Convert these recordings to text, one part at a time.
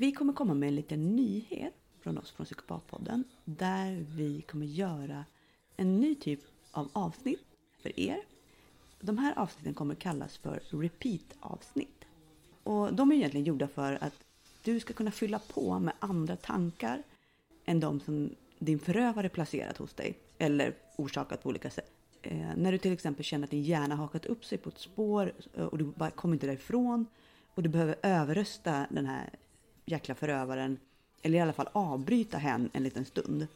Vi kommer komma med en liten nyhet från oss från Psykopatpodden där vi kommer göra en ny typ av avsnitt för er. De här avsnitten kommer kallas för repeat-avsnitt. Och de är egentligen gjorda för att du ska kunna fylla på med andra tankar än de som din förövare placerat hos dig eller orsakat på olika sätt. Eh, när du till exempel känner att din hjärna hakat upp sig på ett spår eh, och du bara kommer inte därifrån och du behöver överrösta den här jäkla förövaren eller i alla fall avbryta hen en liten stund.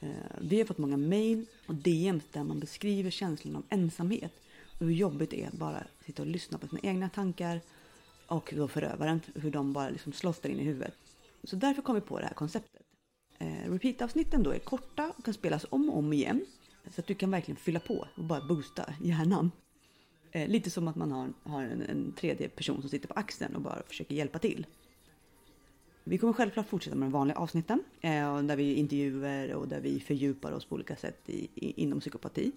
Eh, vi har fått många mail och DMs där man beskriver känslan av ensamhet och hur jobbigt det är att bara sitta och lyssna på sina egna tankar och då förövaren, hur de bara liksom slåss där inne i huvudet. Så därför kom vi på det här konceptet. Eh, repeat-avsnitten då är korta och kan spelas om och om igen. Så att du kan verkligen fylla på och bara boosta hjärnan. Eh, lite som att man har, har en, en tredje person som sitter på axeln och bara försöker hjälpa till. Vi kommer självklart fortsätta med de vanliga avsnitten. Eh, där vi intervjuer och där vi fördjupar oss på olika sätt i, i, inom psykopati.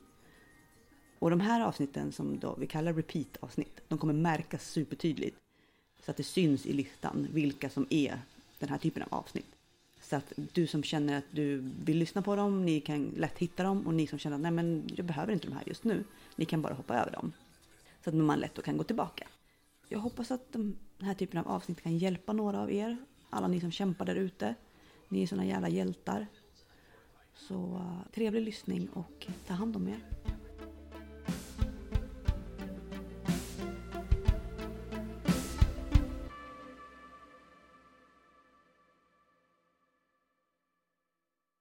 Och de här avsnitten som då vi kallar repeat-avsnitt, de kommer märkas supertydligt. Så att det syns i listan vilka som är den här typen av avsnitt. Så att du som känner att du vill lyssna på dem, ni kan lätt hitta dem. Och ni som känner att nej men jag behöver inte de här just nu, ni kan bara hoppa över dem. Så att man lätt då kan gå tillbaka. Jag hoppas att den här typen av avsnitt kan hjälpa några av er. Alla ni som kämpar där ute. Ni är såna jävla hjältar. Så eh, trevlig lyssning och ta hand om er.